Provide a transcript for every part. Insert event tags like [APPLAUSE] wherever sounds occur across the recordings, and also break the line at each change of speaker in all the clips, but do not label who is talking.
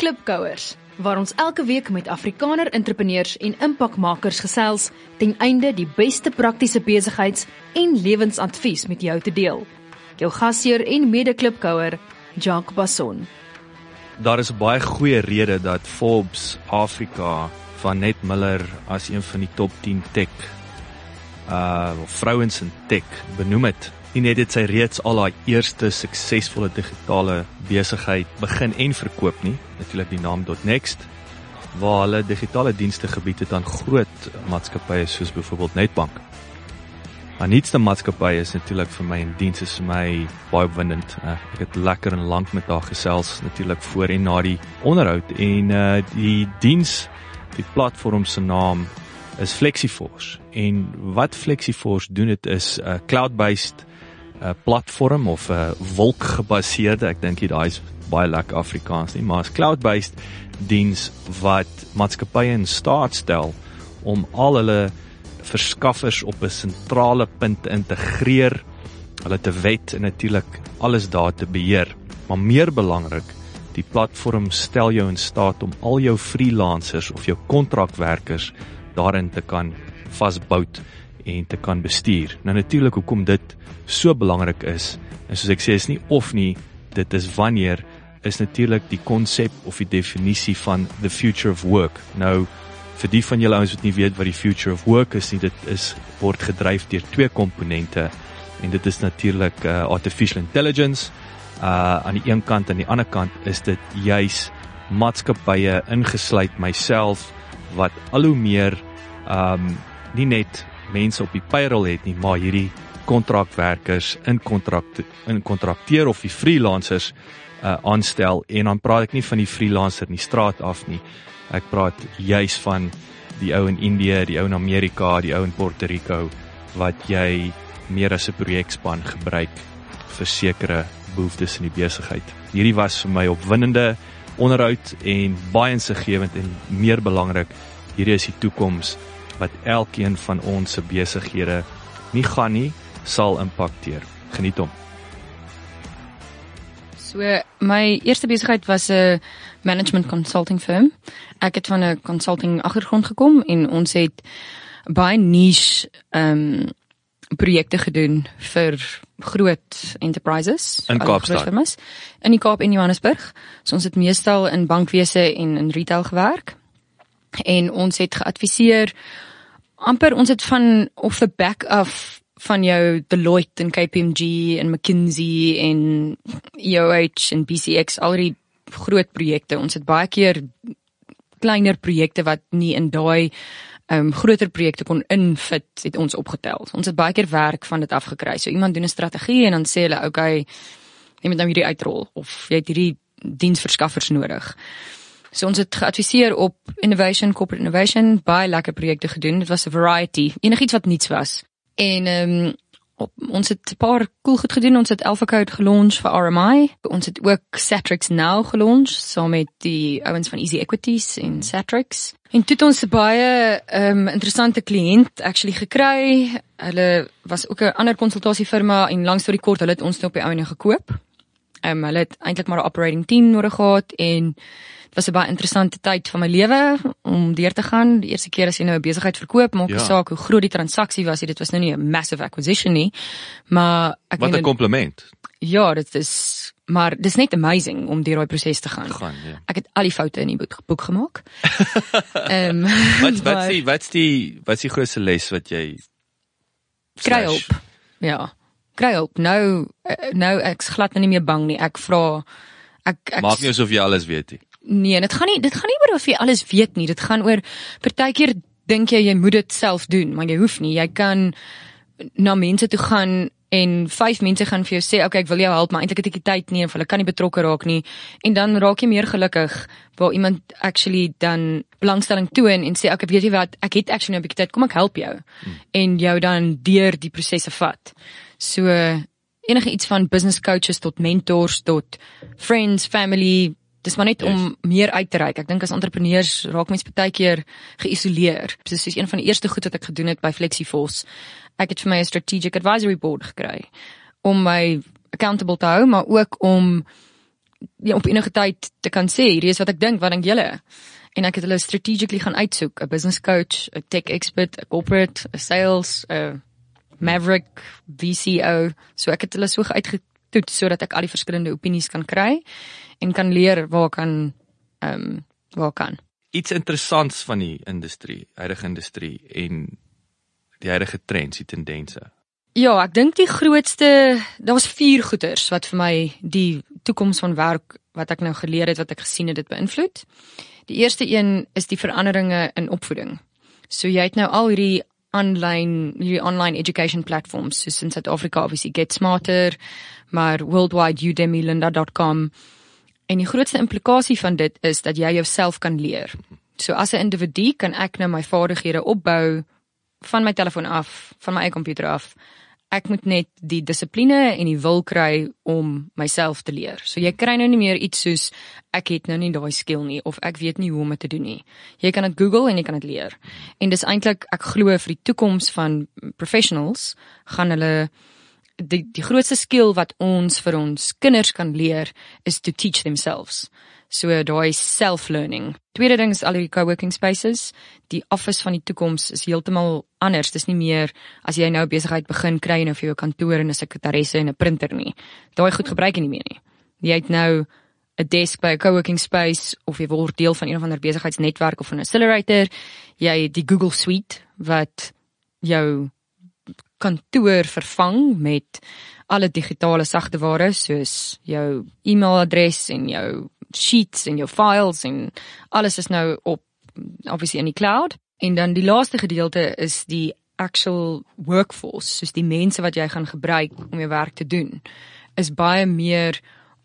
Klipkouers waar ons elke week met Afrikaner entrepreneurs en impakmakers gesels ten einde die beste praktiese besigheids- en lewensadvies met jou te deel. Jou gasheer en mede-klipkouer, Jacques Basson.
Daar is 'n baie goeie rede dat Forbes Afrika van Net Miller as een van die top 10 tech uh vrouens in tech benoem het. En net dit sy reeds al haar eerste suksesvolle digitale besigheid begin en verkoop nie, natuurlik die naam .next waar hulle digitale dienste gebied het aan groot maatskappye soos byvoorbeeld Netbank. Maar nietste maatskappye is natuurlik vir my en diens is vir my baie opwindend. Uh, ek het lekker en lank met haar gesels natuurlik voor en na die onderhoud en uh die diens die platform se naam is Flexiforce. En wat Flexiforce doen dit is 'n uh, cloud-based 'n platform of 'n uh, wolkgebaseerde, ek dink daai is baie lekker Afrikaans nie, maar 'n cloud-based diens wat maatskappye in staat stel om al hulle verskaffers op 'n sentrale punt te integreer, hulle te wet en natuurlik alles daar te beheer. Maar meer belangrik, die platform stel jou in staat om al jou freelancers of jou kontrakwerkers daarin te kan vasbou en te kan bestuur. Nou natuurlik hoekom dit so belangrik is, en soos ek sê is nie of nie, dit is wanneer is natuurlik die konsep of die definisie van the future of work. Nou vir die van julle ouens wat nie weet wat die future of work is nie, dit is word gedryf deur twee komponente en dit is natuurlik uh, artificial intelligence uh aan die een kant en aan die ander kant is dit juis maatskappye ingesluit myself wat al hoe meer um nie net mense op die payroll het nie, maar hierdie kontrakwerkers in kontrak in kontrakteer of die freelancers uh aanstel en dan praat ek nie van die freelancer in die straat af nie. Ek praat juis van die ou in Indië, die ou in Amerika, die ou in Puerto Rico wat jy meer as 'n projekspan gebruik vir sekere behoeftes in die besigheid. Hierdie was vir my opwindende onderhoud en baie insiggewend en meer belangrik, hierdie is die toekoms wat elkeen van ons se besighede nie gaan nie sal impakteer. Geniet hom.
So my eerste besigheid was 'n management consulting firm. Ek het van 'n consulting agtergrond gekom en ons het baie niche ehm um, projekte gedoen vir groot enterprises
in Kaapstad.
In die Kaap en Johannesburg. So ons het meestal in bankwese en in retail gewerk. En ons het geadviseer amper ons het van of the back af van jou Deloitte en KPMG en McKinsey en EOH en BCX al die groot projekte. Ons het baie keer kleiner projekte wat nie in daai um, groter projekte kon infit het ons opgetel. Ons het baie keer werk van dit afgekry. So iemand doen 'n strategie en dan sê hulle, "Oké, okay, jy moet nou hierdie uitrol of jy het hierdie diensverskaffers nodig." So ons het geadviseer op innovation, corporate innovation, baie lekker projekte gedoen. Dit was 'n variety, enigiets wat niets was. En ehm um, op ons het 'n paar cool goed gedoen. Ons het AlphaCode gelonch vir RMI. Ons het ook Satrix Now gelonch saam met die ouens van Easy Equities en Satrix. En toe het ons baie ehm um, interessante kliënt actually gekry. Hulle was ook 'n ander konsultasiefirma en langs tot die kort, hulle het ons nou op die ouene gekoop. Ehm um, hulle het eintlik maar 'n operating team nodig gehad en Dit was 'n baie interessante tyd van my lewe om deur te gaan. Die eerste keer as jy nou 'n besigheid verkoop, maak nie ja. saak hoe groot die transaksie was, dit was nou nie 'n massive acquisition nie. Maar
ek Wat 'n kompliment.
Ja, dit is maar dis net amazing om deur daai proses te gaan.
gaan ja.
Ek het al die foute in die boek, boek gemaak. [LAUGHS]
Ehm um, Wat wat sê wat's die wat's die grootste les wat jy
kry op? Ja. Kry op. Nou eh, nou ek's glad nie meer bang nie. Ek vra ek ek
Maak nie asof jy alles weet nie.
Nee, dit gaan nie dit gaan nie oor of jy alles weet nie. Dit gaan oor partykeer dink jy jy moet dit self doen, maar jy hoef nie. Jy kan na mense toe gaan en vyf mense gaan vir jou sê, "Oké, okay, ek wil jou help, maar eintlik het ek nie tyd nie of hulle kan nie betrokke raak nie." En dan raak jy meer gelukkig waar iemand actually dan belangstelling toon en sê, "Oké, okay, weet jy wat? Ek het actually nou 'n bietjie tyd. Kom ek help jou." Hmm. En jou dan deur die prosesse vat. So enige iets van business coaches tot mentors tot friends, family, Dis maar net yes. om meer uit te reik. Ek dink as entrepreneurs raak mens baie keer geïsoleer. Dis is een van die eerste goed wat ek gedoen het by FlexiForce. Ek het vir my 'n strategic advisory board gekry om my accountable te hou, maar ook om ja, op enige tyd te kan sê hierdie is wat ek dink, wat dink julle? En ek het hulle strategically gaan uitsoek, 'n business coach, 'n tech expert, 'n corporate, 'n sales, 'n Maverick VCO. So ek het hulle so uitgetoets sodat ek al die verskillende opinies kan kry en kan leer waar kan ehm um, waar kan.
Iets interessants van die industrie, huidige industrie en die huidige trends, die tendense.
Ja, ek dink die grootste, daar's vier goeters wat vir my die toekoms van werk wat ek nou geleer het, wat ek gesien het dit beïnvloed. Die eerste een is die veranderinge in opvoeding. So jy het nou al hierdie online hierdie online education platforms soos in Suid-Afrika obviously Get Smarter, maar worldwide udemy.lynda.com. En die grootste implikasie van dit is dat jy jouself kan leer. So as 'n individu kan ek nou my vaardighede opbou van my telefoon af, van my eie komputer af. Ek moet net die dissipline en die wil kry om myself te leer. So jy kry nou nie meer iets soos ek het nou nie daai skill nie of ek weet nie hoe om dit te doen nie. Jy kan dit Google en jy kan dit leer. En dis eintlik ek glo vir die toekoms van professionals gaan hulle die die grootste skill wat ons vir ons kinders kan leer is to teach themselves. So daai self-learning. Tweede ding is al die co-working spaces. Die office van die toekoms is heeltemal anders. Dis nie meer as jy nou besigheid begin kry en of jy 'n kantoor en 'n sekretaresse en 'n printer nie. Daai goed gebruik jy nie meer nie. Jy het nou 'n desk by 'n co-working space of jy word deel van een of ander besigheidsnetwerk of 'n accelerator. Jy het die Google Suite wat jou kantoor vervang met alle digitale sagteware soos jou e-mailadres en jou sheets en jou files en alles is nou op obviously in die cloud. En dan die laaste gedeelte is die actual workforce, soos die mense wat jy gaan gebruik om jou werk te doen, is baie meer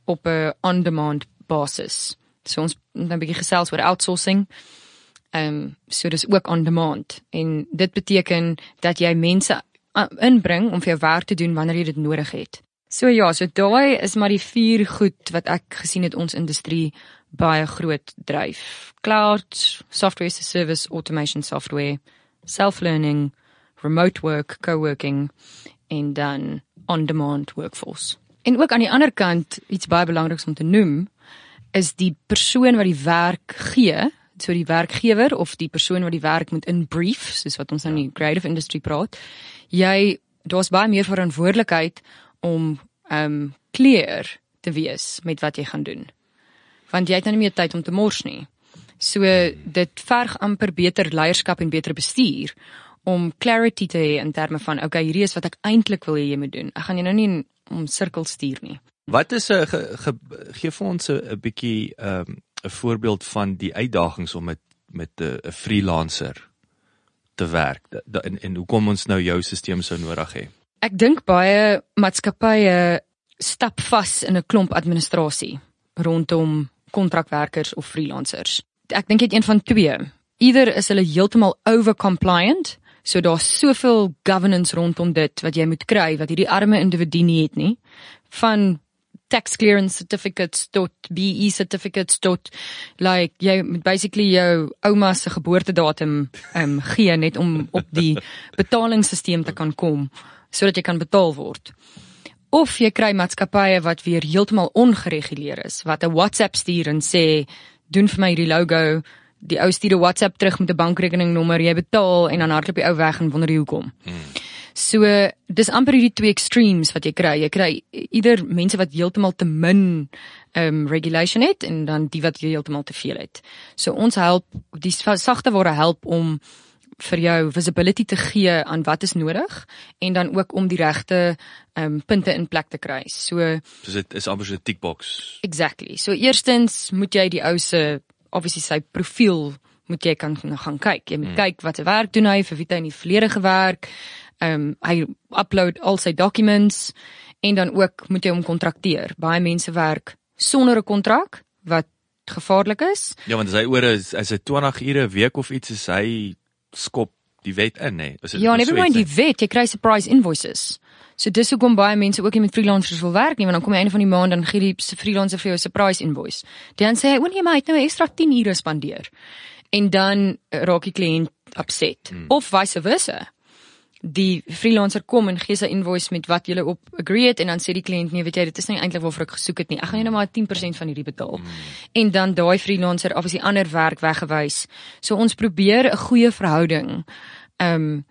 op 'n on-demand basis. So ons het 'n bietjie gesels oor outsourcing. Ehm um, so dis ook on demand en dit beteken dat jy mense inbring om vir jou werk te doen wanneer jy dit nodig het. So ja, so daai is maar die vier goed wat ek gesien het ons industrie baie groot dryf. Cloud, software as a service, automation software, self-learning, remote work, co-working en dan on-demand workforce. En ook aan die ander kant iets baie belangriks om te noem is die persoon wat die werk gee, so die werkgewer of die persoon wat die werk moet inbrief, soos wat ons nou in die creative industry praat. Jy daar's baie meer verantwoordelikheid om ehm um, clear te wees met wat jy gaan doen. Want jy het nou nie meer tyd om te mors nie. So dit verg amper beter leierskap en beter bestuur om clarity te hê in terme van okay, hierdie is wat ek eintlik wil hê jy moet doen. Ek gaan jou nou nie om sirkels stuur nie.
Wat is 'n gee vir ons 'n bietjie ehm um, 'n voorbeeld van die uitdagings om met met 'n freelancer te werk da, en en hoekom ons nou jou stelsel sou nodig hê?
Ek dink baie maatskappye stap vas in 'n klomp administrasie rondom kontrakwerkers of freelancers. Ek dink dit een van twee. Either is hulle heeltemal over-compliant, so daar's soveel governance rondom dit wat jy moet kry wat hierdie arme individu nie het nie, van tax clearance certificates tot BE certificates tot like jy moet basically jou ouma se geboortedatum ehm um, gee net om op die [LAUGHS] betalingsstelsel te kan kom sodat jy kan betaal word. Of jy kry maatskappye wat weer heeltemal ongereguleer is, wat 'n WhatsApp stuur en sê doen vir my hierdie logo, die ou stuur 'n WhatsApp terug met 'n bankrekeningnommer, jy betaal en dan hardloop die ou weg en wonder hoekom. Hmm. So dis amper hierdie twee extremes wat jy kry. Jy kry ieder mense wat heeltemal te min um regulation het en dan die wat heeltemal te veel het. So ons help die sagte ware help om vir jou visibility te gee aan wat is nodig en dan ook om die regte um punte in plek te kry. So
So dit is amper so 'n tick box.
Exactly. So eerstens moet jy die ou se obviously sy profiel moet jy kan gaan kyk. Jy moet hmm. kyk wat se werk doen hy, vir wie hy in die verlede gewerk. Um hy upload al sy documents en dan ook moet jy hom kontrakteer. Baie mense werk sonder 'n kontrak wat gevaarlik is.
Ja, want as hy oor is, as hy 20 ure 'n week of iets is hy skop die wet in nê.
Nee. Ja, never mind die wet, jy kry surprise invoices. So dis hoekom baie mense ook nie met freelancers wil werk nie, want dan kom jy einde van die maand dan gee die freelancer vir jou 'n surprise invoice. Dan sê hy, "O nee, maar hy het nou ekstra 10 ure spandeer." En dan raak die kliënt upset. Hmm. Of vice versa. Die freelancer kom en gee sy invoice met wat jy op agree het en dan sê die kliënt nee, weet jy, dit is nie eintlik waarvoor ek gesoek het nie. Ek gaan jou nou maar 10% van hierdie betaal. Mm. En dan daai freelancer af as die ander werk weggewys. So ons probeer 'n goeie verhouding ehm um,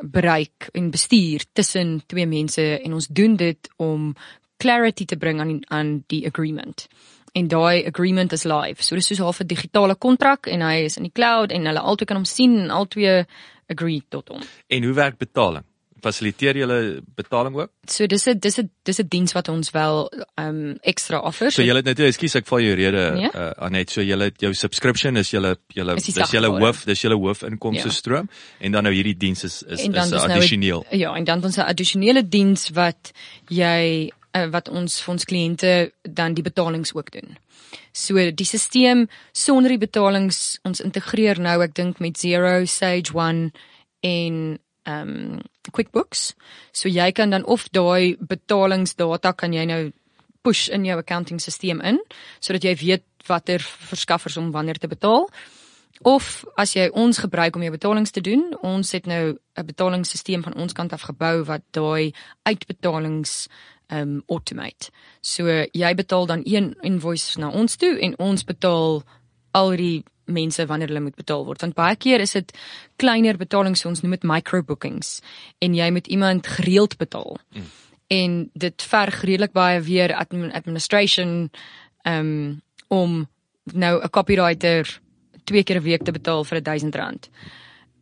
bereik en bestuur tussen twee mense en ons doen dit om clarity te bring aan aan die agreement en daai agreement is live. So dis soos half 'n digitale kontrak en hy is in die cloud en hulle albei kan hom sien en albei agree tot hom.
En hoe werk betaling? Fasiliteer julle betaling ook?
So dis 'n dis 'n dis 'n diens wat ons wel um ekstra offer.
So julle het net ekskuus ek val jou rede nee? uh, Anet, so julle jou subscription is julle julle dis julle hoof, dis julle hoofinkomste ja. stroom en dan nou hierdie diens is is is nou addisioneel.
Nou, ja, en dan ons 'n addisionele diens wat jy uh, wat ons vir ons kliënte dan die betalings ook doen. So die stelsel sonder die betalings ons integreer nou ek dink met Xero, Sage 1 en um QuickBooks. So jy kan dan of daai betalingsdata kan jy nou push in jou accounting stelsel in sodat jy weet watter verskaffers om wanneer te betaal. Of as jy ons gebruik om jou betalings te doen, ons het nou 'n betalingsstelsel van ons kant af gebou wat daai uitbetalings um automate. So jy betaal dan een invoice na ons toe en ons betaal al die mense wanneer hulle moet betaal word. Want baie keer is dit kleiner betalings, ons noem dit micro bookings en jy moet iemand gereeld betaal. Mm. En dit verg redelik baie weer administration um om nou 'n copywriter twee keer 'n week te betaal vir 1000 rand.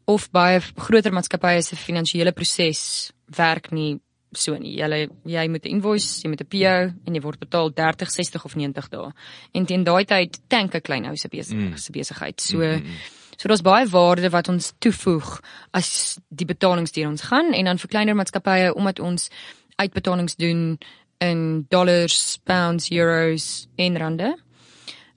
Of baie groter maatskappye se finansiële proses werk nie so nie. Jy jy moet 'n invoice, jy moet 'n PO en jy word betaal 30, 60 of 90 dae. En teen daai tyd tank 'n klein huis se besig, mm. besigheid. So mm -hmm. so daar's baie waarde wat ons toevoeg as die betalings deur ons gaan en dan vir kleiner maatskappye omdat ons uitbetalings doen in dollars, pounds, euros en rande.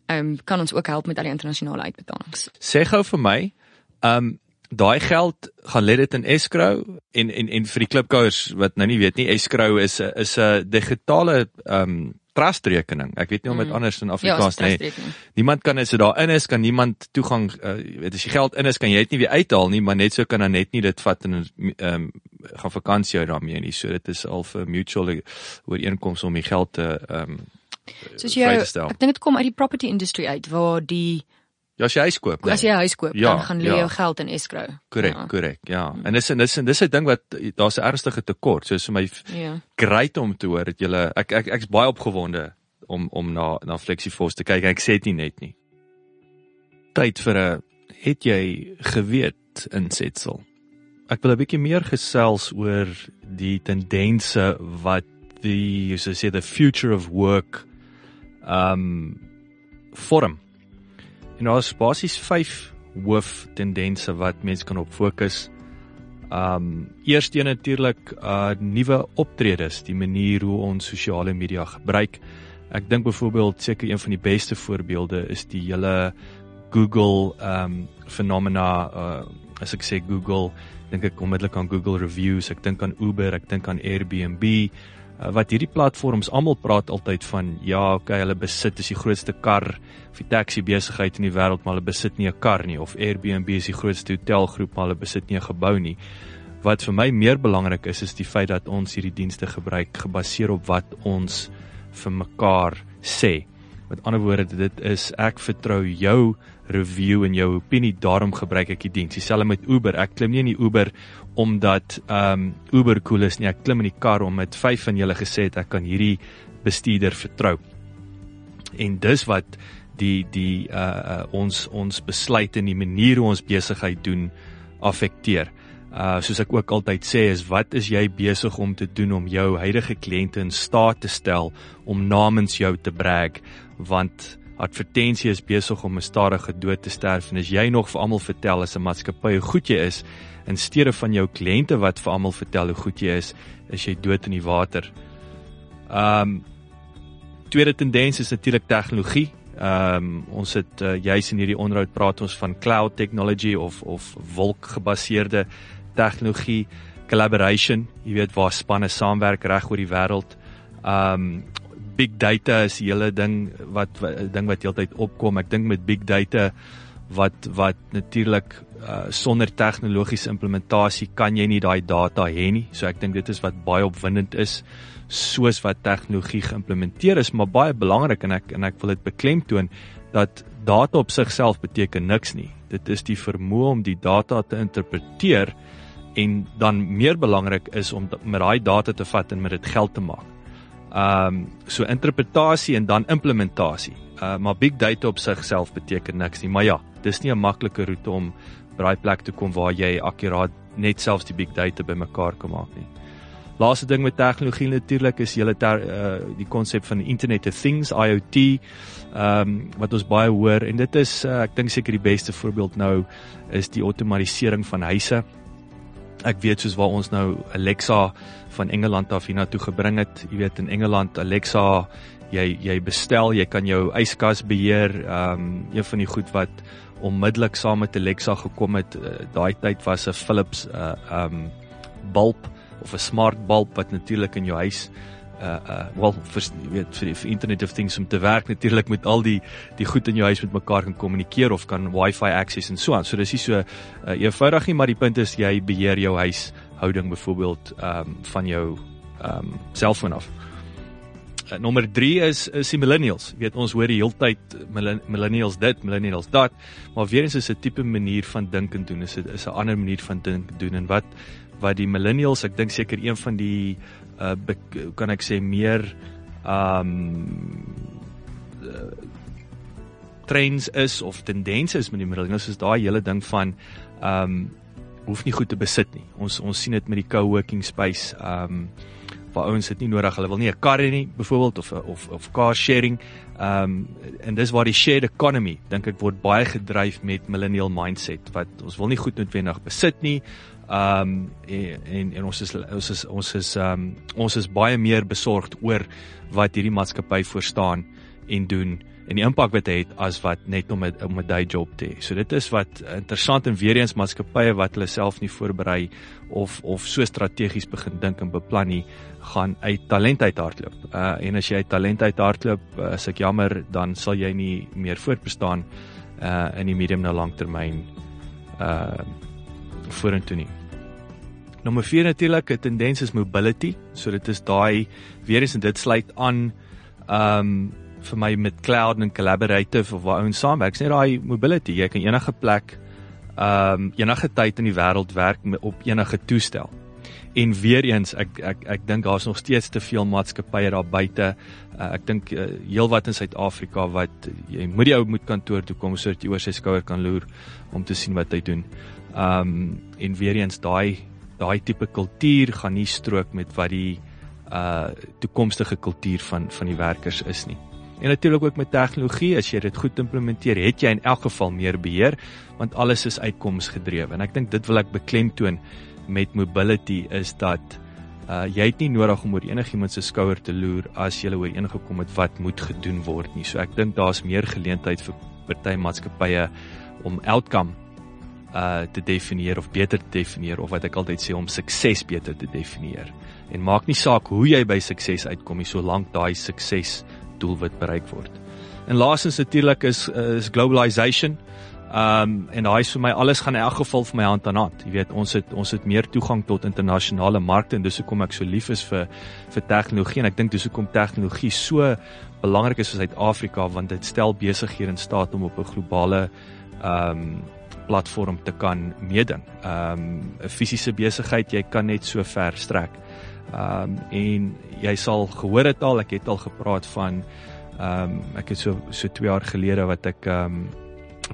Ehm um, kan ons ook help met al die internasionale uitbetalings.
Sê gou vir my, ehm um, daai geld gaan lê dit in escrow en en en vir die klipkouers wat nou nie weet nie escrow is is 'n digitale ehm um, trust rekening. Ek weet nie om dit mm. anders in ja, Afrikaans ja, nie. Niemand kan as dit daarin is kan niemand toegang uh, weet as jy geld in is kan jy dit nie weer uithaal nie, maar net so kan dan net nie dit vat en ehm um, gaan vakansie hou daarmee nie. So dit is al vir mutual ooreenkomste om die geld te ehm um,
Soos jy ek dink dit kom uit die property industry uit waar die
Ja, as jy huis koop.
Nee. As jy huis koop, ja, dan gaan lê ja. jou geld in escrow.
Korrek, ja. korrek. Ja. Hmm. En dis dis dis 'n ding wat daar's 'n ernstige tekort. So is vir my ja. great om te hoor dat jy ek ek ek's baie opgewonde om om na na FlexiForce te kyk. Ek sê dit nie net nie. Tyd vir 'n het jy geweet insetsel. Ek wil 'n bietjie meer gesels oor die tendense wat die so sê the future of work um vorm En daar's basies 5 hooftendense wat mense kan op fokus. Um eerste natuurlik uh nuwe optredes, die manier hoe ons sosiale media gebruik. Ek dink byvoorbeeld seker een van die beste voorbeelde is die hele Google um fenomena uh as ek sê Google, dink ek onmiddellik aan Google reviews, ek dink aan Uber, ek dink aan Airbnb. Uh, wat hierdie platforms almal praat altyd van ja, okay, hulle besit is die grootste kar of die taxi besigheid in die wêreld, maar hulle besit nie 'n kar nie of Airbnb is die grootste hotelgroep, maar hulle besit nie 'n gebou nie. Wat vir my meer belangrik is, is die feit dat ons hierdie dienste gebruik gebaseer op wat ons vir mekaar sê. Met ander woorde, dit is ek vertrou jou review en jou opinie, daarom gebruik ek die diens. Dieselfde met Uber. Ek klim nie in die Uber omdat ehm um, Uber cool is nie. Ek klim in die kar om met vyf van julle gesê het ek kan hierdie bestuurder vertrou. En dis wat die die uh, uh ons ons besluit en die manier hoe ons besigheid doen affekteer. Uh soos ek ook altyd sê is wat is jy besig om te doen om jou huidige kliënte in staat te stel om namens jou te brag want advertensie is besig om 'n stadige dood te sterf en as jy nog vir almal vertel as 'n maatskappy hoe goed jy is in steede van jou kliënte wat vir almal vertel hoe goed jy is, is jy dood in die water. Um tweede tendens is natuurlik tegnologie. Um ons het uh, juis in hierdie onderhoud praat ons van cloud technology of of wolkgebaseerde tegnologie, collaboration, jy weet waar spanne saamwerk reg oor die wêreld. Um big data is die hele ding wat 'n ding wat heeltyd opkom. Ek dink met big data wat wat natuurlik uh, sonder tegnologiese implementasie kan jy nie daai data hê nie. So ek dink dit is wat baie opwindend is soos wat tegnologie geïmplementeer is, maar baie belangrik en ek en ek wil dit beklemtoon dat data op sigself beteken niks nie. Dit is die vermoë om die data te interpreteer en dan meer belangrik is om met daai data te vat en met dit geld te maak. Ehm um, so interpretasie en dan implementasie. Uh maar big data op sigself beteken niks nie, maar ja, dis nie 'n maklike roete om by daai plek te kom waar jy akkuraat net selfs die big data bymekaar kan maak nie. Laaste ding met tegnologie natuurlik is julle uh die konsep van Internet of Things IoT ehm um, wat ons baie hoor en dit is uh, ek dink seker die beste voorbeeld nou is die outomatisering van huise. Ek weet soos waar ons nou Alexa van Engeland af hiernatoe gebring het. Jy weet in Engeland Alexa jy jy bestel, jy kan jou yskas beheer. Ehm um, een van die goed wat onmiddellik saam met Alexa gekom het, uh, daai tyd was 'n Philips uh ehm um, bulb of 'n smart bulb wat natuurlik in jou huis uh uh wel vir weet vir die internet of things om te werk natuurlik met al die die goed in jou huis met mekaar kan kommunikeer of kan wifi access en so aan. So dis nie so uh, eenvoudig nie, maar die punt is jy beheer jou huishouding byvoorbeeld ehm um, van jou ehm um, selfoon af. Uh, nommer 3 is is die millennials. Jy weet ons hoor die heeltyd millennials dit, millennials dat, maar weer eens is 'n tipe manier van dink en doen. Is 'n is 'n ander manier van dink en doen en wat wat die millennials, ek dink seker een van die uh kan ek sê meer um uh, trends is of tendense is met die millennials is daai hele ding van um hoef nie goed te besit nie. Ons ons sien dit met die co-working space um waar ouens dit nie nodig. Hulle wil nie 'n kar hê nie byvoorbeeld of of of car sharing. Um en dis waar die shared economy dink ek word baie gedryf met millennial mindset wat ons wil nie goed noodwendig besit nie. Ehm um, en, en en ons is ons is ons is ehm um, ons is baie meer besorgd oor wat hierdie maatskappy voorstaan en doen en die impak wat dit het as wat net om 'n om 'n day job te hê. So dit is wat interessant en weer eens maatskappye wat hulle self nie voorberei of of so strategies begin dink en beplan nie, gaan uit talent uit hardloop. Uh en as jy uit talent uit hardloop, uh, as ek jammer, dan sal jy nie meer voortbestaan uh in die medium na langtermyn uh vorentoe nie. Nommer 4 natuurlik, 'n tendens is mobility. So dit is daai weer eens en dit sluit aan ehm um, vir my met cloud en collaborative of waar ons saamwerk. Sê daai mobility, jy kan enige plek ehm um, enige tyd in die wêreld werk op enige toestel. En weer eens ek ek ek dink daar's nog steeds te veel maatskappye daar buite. Uh, ek dink uh, heelwat in Suid-Afrika wat jy moet die ou moet kantoor toe kom sodat jy oor sy skouer kan loer om te sien wat hy doen. Ehm um, en weer eens daai daai tipe kultuur gaan nie strook met wat die uh toekomstige kultuur van van die werkers is nie. En natuurlik ook met tegnologie, as jy dit goed implementeer, het jy in elk geval meer beheer want alles is uitkomsgedrewe. En ek dink dit wil ek beklemtoon met mobility is dat uh jy het nie nodig om oor enigiemand se skouer te loer as jy oor ingekom het wat moet gedoen word nie. So ek dink daar's meer geleentheid vir party maatskappye om outcome uh te definieer of beter te definieer of wat ek altyd sê om sukses beter te definieer. En maak nie saak hoe jy by sukses uitkom nie, solank daai sukses doelwit bereik word. En laastens natuurlik is is globalization. Um en daai is vir my alles gaan in elk geval vir my hand aan hand. Jy weet, ons het ons het meer toegang tot internasionale markte en dis hoekom ek so lief is vir vir tegnologie en ek dink dis hoekom tegnologie so belangrik is vir Suid-Afrika want dit stel besighede in staat om op 'n globale um platform te kan meeding. Um, 'n fisiese besigheid, jy kan net so ver strek. Ehm um, en jy sal gehoor het al, ek het al gepraat van ehm um, ek het so so 2 jaar gelede wat ek ehm um,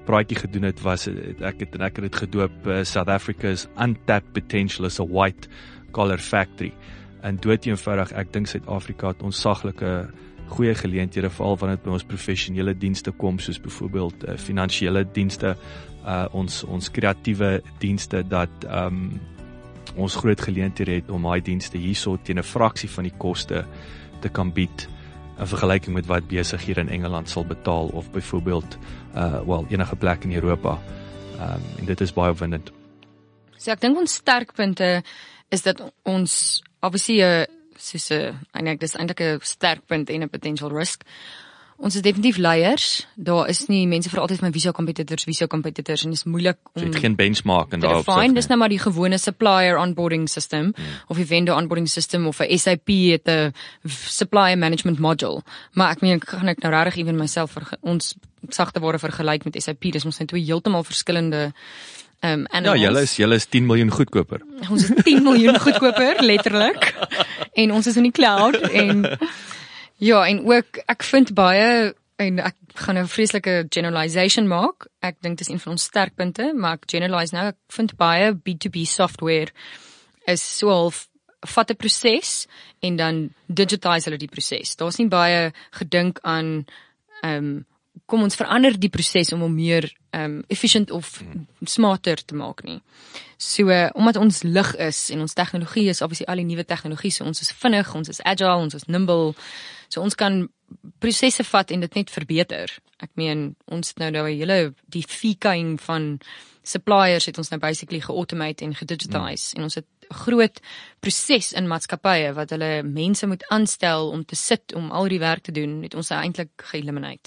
praatjie gedoen het was ek het ek het dit gedoop uh, South Africa's untapped potential as a white collar factory. En dood eenvoudig, ek dink Suid-Afrika het onsaglike goeie geleenthede veral wanneer dit by ons professionele dienste kom soos byvoorbeeld uh, finansiële dienste uh ons ons kreatiewe dienste dat um ons groot geleenthede het om daai dienste hierso teen 'n fraksie van die koste te kan bied in vergelyking met wat besighede in Engeland sal betaal of byvoorbeeld uh wel enige plek in Europa. Um en dit is baie opwindend.
So ek dink ons sterkpunte is dat ons obviously 'n soos 'n eintlik dis eintlik 'n sterkpunt en 'n potential risk. Ons is definitief leiers. Daar is nie mense vir altyd my visa competitors, visa competitors en dit is moeilik om
Dit geen benchmark en daarop
Fine, dis nou maar die gewone supplier onboarding system hmm. of die vendor onboarding system of 'n SAP het 'n supplier management module. Maar ek meen kan ek nou regtig ewen myself vir ons sagte ware vergelyk met SAP, dis ons net twee heeltemal verskillende ehm um,
Ja, julle is julle is 10 miljoen goedkoper.
Ons is 10 miljoen goedkoper letterlik. En ons is in die cloud en [LAUGHS] ja, en ook ek vind baie en ek gaan nou 'n vreeslike generalization maak. Ek dink dis een van ons sterkpunte, maar ek generalize nou. Ek vind baie B2B software is so half vat 'n proses en dan digitize hulle die proses. Daar's nie baie gedink aan ehm um, kom ons verander die proses om hom meer um efficient of smarter te maak nie. So uh, omdat ons lig is en ons tegnologie is obviously al die nuwe tegnologie, so ons is vinnig, ons is agile, ons is nimble. So ons kan prosesse vat en dit net verbeter. Ek meen ons het nou nou 'n hele die fikeing van suppliers het ons nou basically geautomate en gedigitize mm. en ons het groot proses in maatskappye wat hulle mense moet aanstel om te sit om al die werk te doen, het ons eintlik geëlimineer.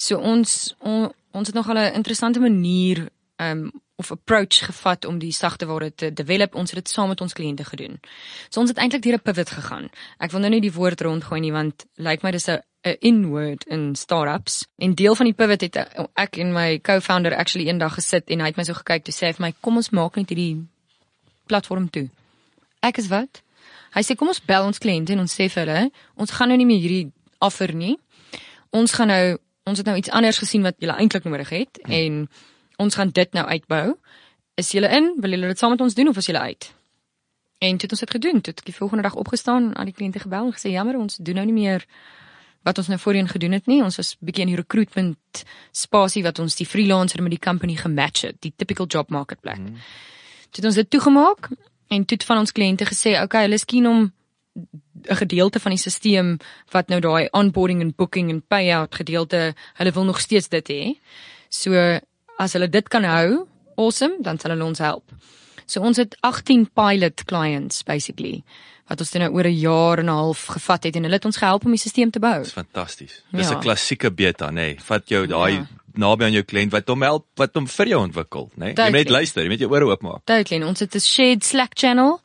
So ons on, ons het nog 'n interessante manier um of approach gevat om die sagte ware te develop. Ons het dit saam met ons kliënte gedoen. So ons het eintlik deur 'n pivot gegaan. Ek wil nou nie die woord rondgooi nie want lyk like my dis 'n 'n inward in startups. En deel van die pivot het ek en my co-founder actually eendag gesit en hy het my so gekyk toe sê hy vir my kom ons maak net hierdie platform toe. Ek is wat? Hy sê kom ons bel ons kliënte en ons sê vir hulle ons gaan nou nie meer hierdie offer nie. Ons gaan nou ons het nou iets anders gesien wat julle eintlik nodig het hmm. en ons gaan dit nou uitbou. Is julle in? Wil julle dit saam met ons doen of is julle uit? En dit ons het gedoen. Dit die volgende dag opgestaan, aan die kliënte gebel en gesê jammer, ons doen nou nie meer wat ons nou voorheen gedoen het nie. Ons was bietjie in die recruitment spasie wat ons die freelancer met die company gematch het, die typical job market plek. Hmm. Dit ons dit toegemaak en toe het van ons kliënte gesê, "Oké, okay, hulle is keen om 'n gedeelte van die stelsel wat nou daai onboarding en booking en payout gedeelte, hulle wil nog steeds dit hê. So as hulle dit kan hou, awesome, dan sal hulle ons help. So ons het 18 pilot clients basically wat ons nou oor 'n jaar en 'n half gevat het en hulle het ons gehelp om die stelsel te bou.
Dis fantasties. Dis 'n ja. klassieke beta, nê. Nee. Vat jou daai ja. naby aan jou kliënt wat hom help, wat hom vir jou ontwikkel, nê. Nee. Jy moet net luister, jy moet jou ore oopmaak.
Duidelik. Ons het 'n shared Slack channel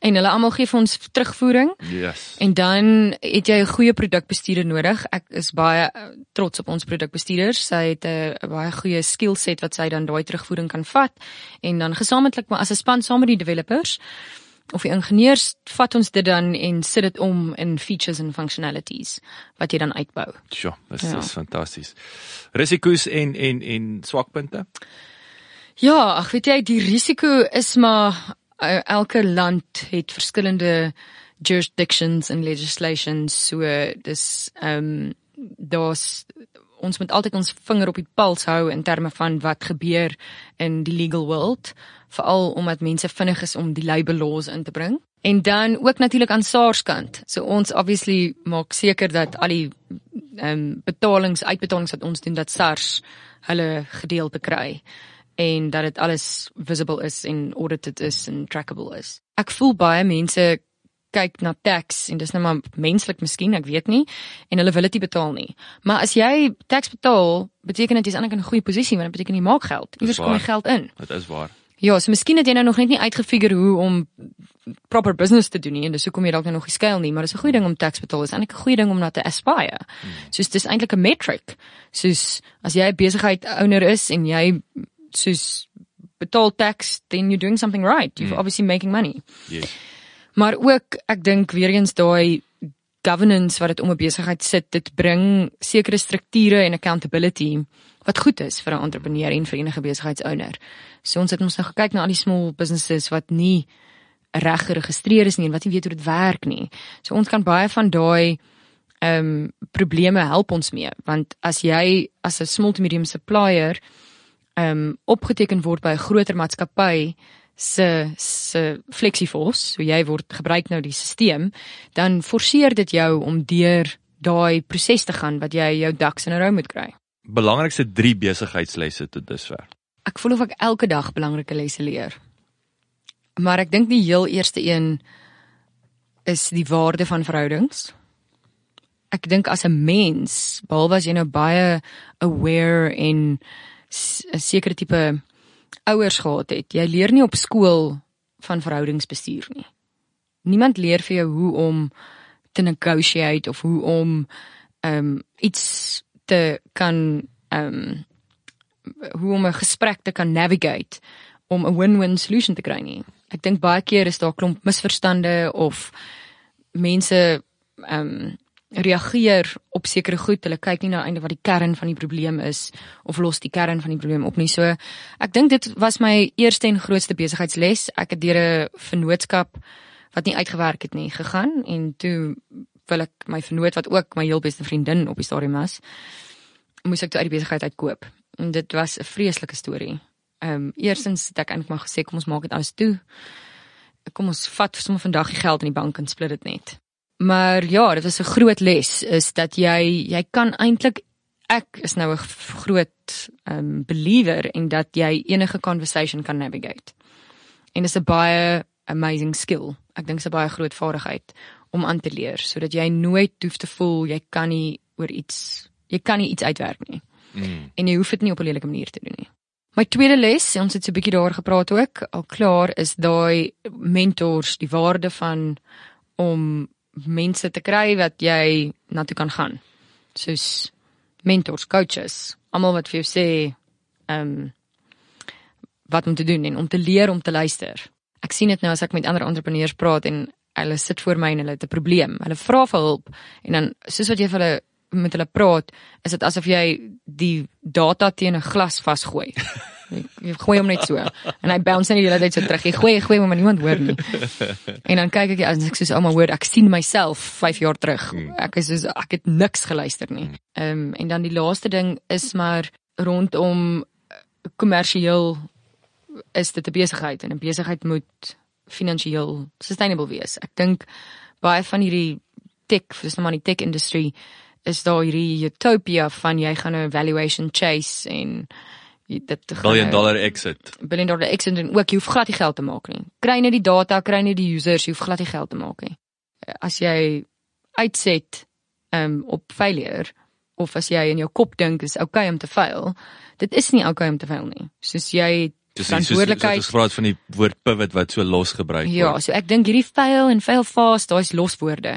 en hulle almal gee vir ons terugvoering.
Yes.
En dan het jy 'n goeie produkbestuurder nodig. Ek is baie eh, trots op ons produkbestuurders. Sy het 'n baie goeie skill set wat sy dan daai terugvoering kan vat en dan gesamentlik maar as 'n span saam met die developers of die ingenieurs vat ons dit dan en sit dit om in features en functionalities wat jy dan uitbou.
Sjoe, dis ja. is fantasties. Risiko's en en en swakpunte?
Ja, ek weet jy die risiko is maar elke land het verskillende jurisdictions en legislations so dis ehm um, daar's ons moet altyd ons vinger op die puls hou in terme van wat gebeur in die legal world veral omdat mense vinnig is om die labor laws in te bring. En dan ook natuurlik aan SARS kant. So ons obviously maak seker dat al die ehm um, betalings uitbetalings wat ons doen dat SARS hulle gedeelte kry en dat dit alles visible is en audited is en trackable is. Ek voel baie mense kyk na tax en dis nou maar menslik miskien, ek weet nie, en hulle wil dit nie betaal nie. Maar as jy tax betaal, beteken dit jy's eintlik in 'n goeie posisie want dit beteken jy maak geld. Iewers kom jy geld in.
Dit is waar.
Ja, so miskien het jy nou nog net nie uitgefigure hoe om proper business te doen nie en dis hoekom jy dalk nou nog nie skuil nie, maar dis 'n goeie ding om tax betaal. Dis eintlik 'n goeie ding om na te aspire. Hmm. Soos dis eintlik 'n metric. Soos as jy 'n besigheid owner is en jy soos betaal tax then you're doing something right. You're mm. obviously making money.
Yes.
Maar ook ek dink weer eens daai governance wat dit om 'n besigheid sit dit bring sekere strukture en accountability wat goed is vir 'n entrepreneur en vir enige besigheidsouer so ons het ons nou gekyk na al die small businesses wat nie reg geregistreer is nie en wat nie weet hoe dit werk nie. So ons kan baie van daai ehm um, probleme help ons mee. Want as jy as 'n small to medium supplier um, opgeteken word by 'n groter maatskappy se se flexiforce, so jy word gebruik nou die stelsel, dan forceer dit jou om deur daai proses te gaan wat jy jou ducks in 'n row moet kry.
Belangrikste 3 besigheidslesse tot dusver.
Ek voel of ek elke dag belangrike lesse leer. Maar ek dink die heel eerste een is die waarde van verhoudings. ek dink as 'n mens, behalwe as jy nou baie aware en 'n sekere tipe ouers gehad het, jy leer nie op skool van verhoudingsbestuur nie. Niemand leer vir jou hoe om te negotiate of hoe om ehm um, iets te kan ehm um, hoe om 'n gesprek te kan navigate om 'n win-win solution te kry nie. Ek dink baie keer is daar klomp misverstande of mense ehm um, reageer op sekere goed. Hulle kyk nie na einde wat die kern van die probleem is of los die kern van die probleem op nie. So ek dink dit was my eerste en grootste besigheidsles. Ek het deur 'n vennootskap wat nie uitgewerk het nie gegaan en toe wil ek my vennoot wat ook my heel beste vriendin op die stadium was, moes ek toe uit die besigheid uitkoop. En dit was 'n vreeslike storie. Ehm um, eerstens het ek eintlik maar gesê kom ons maak dit alles toe. Kom ons vat sommer vandag die geld in die bank en split dit net. Maar ja, dit was 'n groot les is dat jy jy kan eintlik ek is nou 'n groot um, believer in dat jy enige conversation kan navigate. En dit is 'n baie amazing skill. Ek dink dit is 'n baie groot vaardigheid om aan te leer sodat jy nooit hoef te voel jy kan nie oor iets jy kan nie iets uitwerk nie. Mm. En jy hoef dit nie op 'n lelike manier te doen nie. My tweede les, ons het so 'n bietjie daaroor gepraat ook, al klaar is daai mentors, die waarde van om mense te kry wat jy na toe kan gaan. Soos mentors, coaches, almal wat vir jou sê ehm um, wat om te doen en om te leer om te luister. Ek sien dit nou as ek met ander entrepreneurs praat en hulle sit voor my en hulle het 'n probleem. Hulle vra vir hulp en dan soos wat jy vir hulle met hulle praat, is dit asof jy die data teen 'n glas vasgooi. [LAUGHS] Jy gooi hom net so en hy bounce net die hele tyd so terug. Jy gooi, gooi hom maar niemand hoor nie. En dan kyk ek as ek soos ouma hoor, ek sien myself 5 jaar terug. Hmm. Ek is soos ek het niks geluister nie. Hmm. Ehm um, en dan die laaste ding is maar rondom kommersieel is dit 'n besigheid en 'n besigheid moet finansiëel sustainable wees. Ek dink baie van hierdie tech, dis nou maar die tech industry is daar hierdie utopia van jy gaan 'n valuation chase en
dit billion dollar exit.
Billion dollar exit en ook jy hoef glad nie geld te maak nie. Kry net die data, kry net die users, jy hoef glad nie geld te maak nie. As jy uitset um op failure of as jy in jou kop dink is okay om te fail, dit is nie okay om te fail nie. Soos jy
verantwoordelikheid. Dis gespreek van die woord pivot wat so los gebruik
word. Ja, so ek dink hierdie fail en fail fast, daai's loswoorde.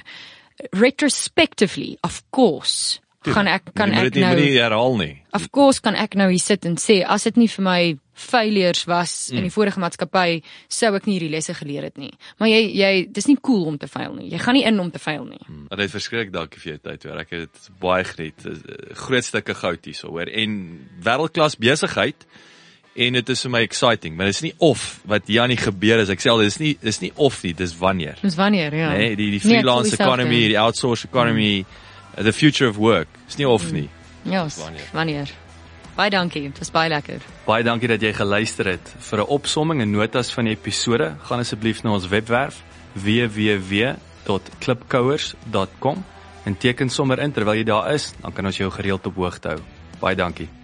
Retrospectively, of course, gaan ek kan
ek
nou
nie nie herhaal nie.
Of course kan ek nou hier sit en sê as dit nie vir my failures was mm. in die vorige maatskappy sou ek nie hierdie lesse geleer het nie. Maar jy jy dis nie cool om te faal nie. Jy gaan nie in om te faal nie.
Mm. Maar dit verskrik dankie vir jou tyd hoor. Ek het baie geniet. Groot stukke goud hierso hoor en wêreldklas besigheid en dit is vir my exciting, maar dit is nie of wat hier aan die gebeur is. Ek sê al dis nie dis nie of nie, dis wanneer.
Dis wanneer, ja.
Nee, die die nee, freelance nee, economy, die outsource economy mm the future of work. Is nie of nie.
Ja, wanneer. Baie dankie. Dit was baie lekker.
Baie dankie dat jy geluister het. Vir 'n opsomming en notas van die episode, gaan asseblief na ons webwerf www.klipkouers.com en teken sommer in terwyl jy daar is, dan kan ons jou gereeld op hoogte hou. Baie dankie.